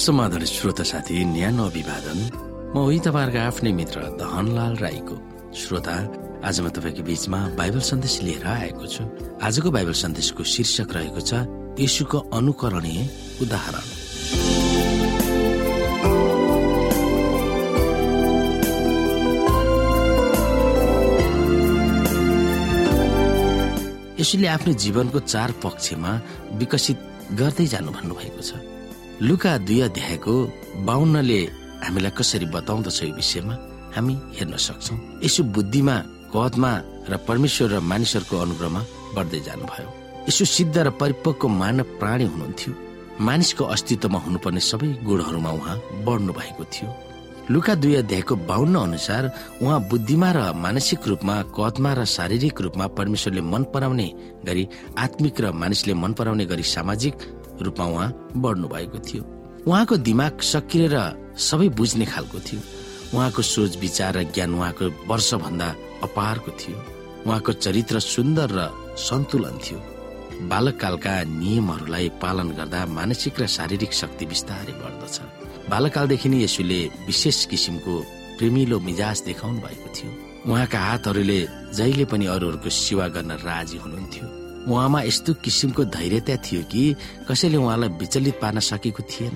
समाधान श्रोता साथी न्यानो अभिवादन। म उही तपाईँहरूको आफ्नै मित्र धनलाल राईको श्रोता। आज म तपाईँको बीचमा बाइबल सन्देश लिएर आएको छु। आजको बाइबल सन्देशको शीर्षक रहेको छ यशुको अनुकरणीय उदाहरण। यसुले आफ्नो जीवनको चार पक्षमा विकसित गर्दै जानु भन्नुभएको छ। लुका दुई अध्यायको बाहुन्नले हामीलाई कसरी बताउँदछ यो विषयमा हामी हेर्न सक्छौ। यसो बुद्धिमा कदमा र परमेश्वर र मानिसहरूको अनुग्रहमा बढ्दै जानुभयो। यसो सिद्ध र परिपक्व मानव प्राणी हुनुहुन्थ्यो। मानिसको अस्तित्वमा हुनुपर्ने सबै गुणहरूमा उहाँ बढ्नु भएको थियो। लुका दुई अध्यायको बाहुन्न अनुसार उहाँ बुद्धिमा र मानसिक रूपमा कदमा र शारीरिक रूपमा परमेश्वरले मन पराउने गरी आत्मिक र मानिसले मन पराउने गरी सामाजिक रूपमा उहाँ बढ्नु भएको थियो। उहाँको दिमाग सक्रिय र सबै बुझ्ने खालको थियो। उहाँको सोच विचार र ज्ञान उहाँको वर्षभन्दा अपारको थियो। उहाँको चरित्र सुन्दर र सन्तुलन थियो। बालककालका नियमहरूलाई पालन गर्दा मानसिक र शारीरिक शक्ति बिस्तारै बढ्दछ। बालकालदेखि नै यसुले विशेष किसिमको प्रेमिलो मिजाज देखाउनु भएको थियो। उहाँका हातहरूले जहिले पनि अरूहरूको सेवा गर्न राजी हुनुहुन्थ्यो। उहाँमा यस्तो किसिमको धैर्यता थियो कि कसैले उहाँलाई विचलित पार्न सकेको थिएन।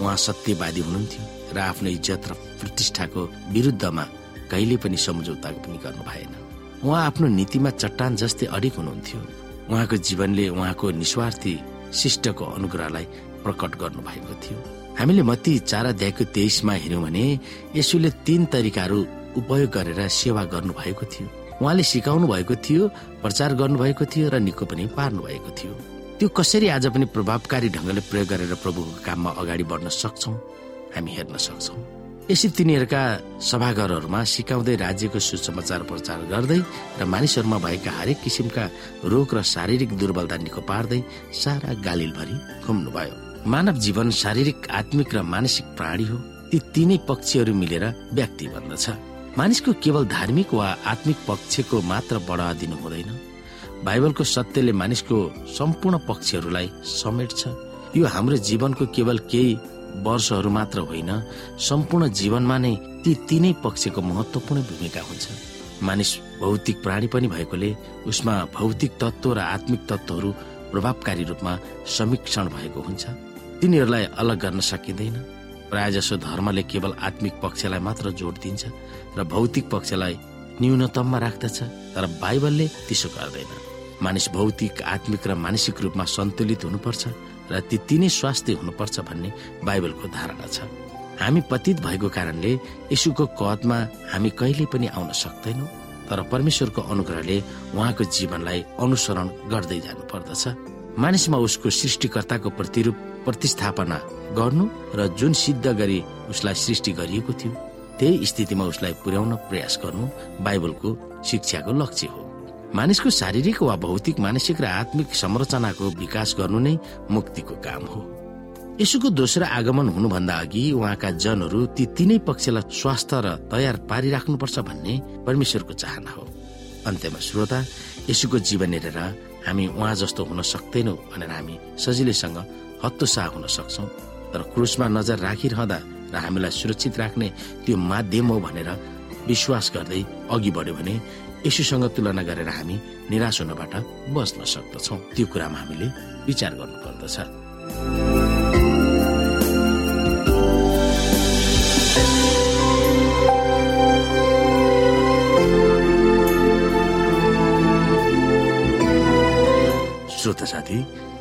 उहाँ सत्यवादी हुनुहुन्थ्यो र आफ्नो इज्जत र प्रतिष्ठाको विरुद्धमा कहिले पनि सम्झौता पनि गर्नु भएन। उहाँ आफ्नो नीतिमा चट्टान जस्तै अडिक हुनुहुन्थ्यो। उहाँको जीवनले उहाँको निस्वार्थी शिष्टको अनुग्रहलाई प्रकट गर्नु भएको थियो। हामीले मती चार अध्यायको तेइसमा हेर्यौँ भने यसुले तीन तरिकाहरू उपयोग गरेर सेवा गर्नु भएको थियो। उहाँले सिकाउनु भएको थियो प्रचार गर्नुभएको थियो र निको पनि पार्नु भएको थियो। त्यो कसरी आज पनि प्रभावकारी ढङ्गले प्रयोग गरेर प्रभुको काममा अगाडि बढ्न सक्छौ हामी हेर्न सक्छौ। यसरी तिनीहरूका सभाघरहरूमा सिकाउँदै राज्यको सुसमाचार प्रचार गर्दै र मानिसहरूमा भएका हरेक किसिमका रोग र शारीरिक दुर्बलता निको पार्दै सारा गालिलभरि घुम्नुभयो। मानव जीवन शारीरिक आत्मिक र मानसिक प्राणी हो ती तीनै पक्षहरू मिलेर व्यक्ति बन्दछ मानिसको केवल धार्मिक वा आत्मिक पक्षको मात्र बढावा दिनु हुँदैन। बाइबलको सत्यले मानिसको सम्पूर्ण पक्षहरूलाई समेट्छ। यो हाम्रो जीवनको केवल केही वर्षहरू मात्र होइन सम्पूर्ण जीवनमा नै ती तीनै पक्षको महत्वपूर्ण भूमिका हुन्छ। मानिस भौतिक प्राणी पनि भएकोले उसमा भौतिक तत्व र आत्मिक तत्वहरू प्रभावकारी रूपमा समीक्षण भएको हुन्छ। तिनीहरूलाई अलग गर्न सकिँदैन। प्राय जसो धर्मले केवल आत्मिक पक्षलाई मात्र जोड दिन्छ र भौतिक पक्षलाई न्यूनतममा राख्दछ तर बाइबलले त्यसो गर्दैन। मानिस भौतिक आत्मिक र मानसिक रूपमा सन्तुलित हुनुपर्छ र ती तिनै स्वास्थ्य हुनुपर्छ भन्ने बाइबलको धारणा छ। हामी पतित भएको कारणले यशुको कदमा हामी कहिले पनि आउन सक्दैनौँ तर परमेश्वरको अनुग्रहले उहाँको जीवनलाई अनुसरण गर्दै जानु पर्दछ मानिसमा उसको सृष्टिकर्ताको प्रतिरूप प्रतिस्थापना गर्नु र जुन सिद्ध गरी उसलाई सृष्टि गरिएको थियो त्यही स्थितिमा उसलाई पुर्याउन प्रयास गर्नु बाइबलको शिक्षाको लक्ष्य हो। मानिसको शारीरिक वा भौतिक मानसिक र आत्मिक संरचनाको विकास गर्नु नै मुक्तिको काम हो। यसुको दोस्रो आगमन हुनुभन्दा अघि उहाँका जनहरू ती तिनै पक्षलाई स्वास्थ्य र तयार पारिराख्नुपर्छ भन्ने परमेश्वरको चाहना हो। अन्त्यमा श्रोता यसुको जीवन हेरेर हामी उहाँ जस्तो हुन सक्दैनौ भनेर हामी सजिलैसँग हत्तोसाह हुन सक्छौ। तर क्रुसमा नजर राखिरहँदा र हामीलाई सुरक्षित राख्ने त्यो माध्यम हो भनेर विश्वास गर्दै अघि बढ्यो भने यसुसँग तुलना गरेर हामी निराश हुनबाट बस्न सक्दछौ। त्यो कुरामा हामीले विचार गर्नु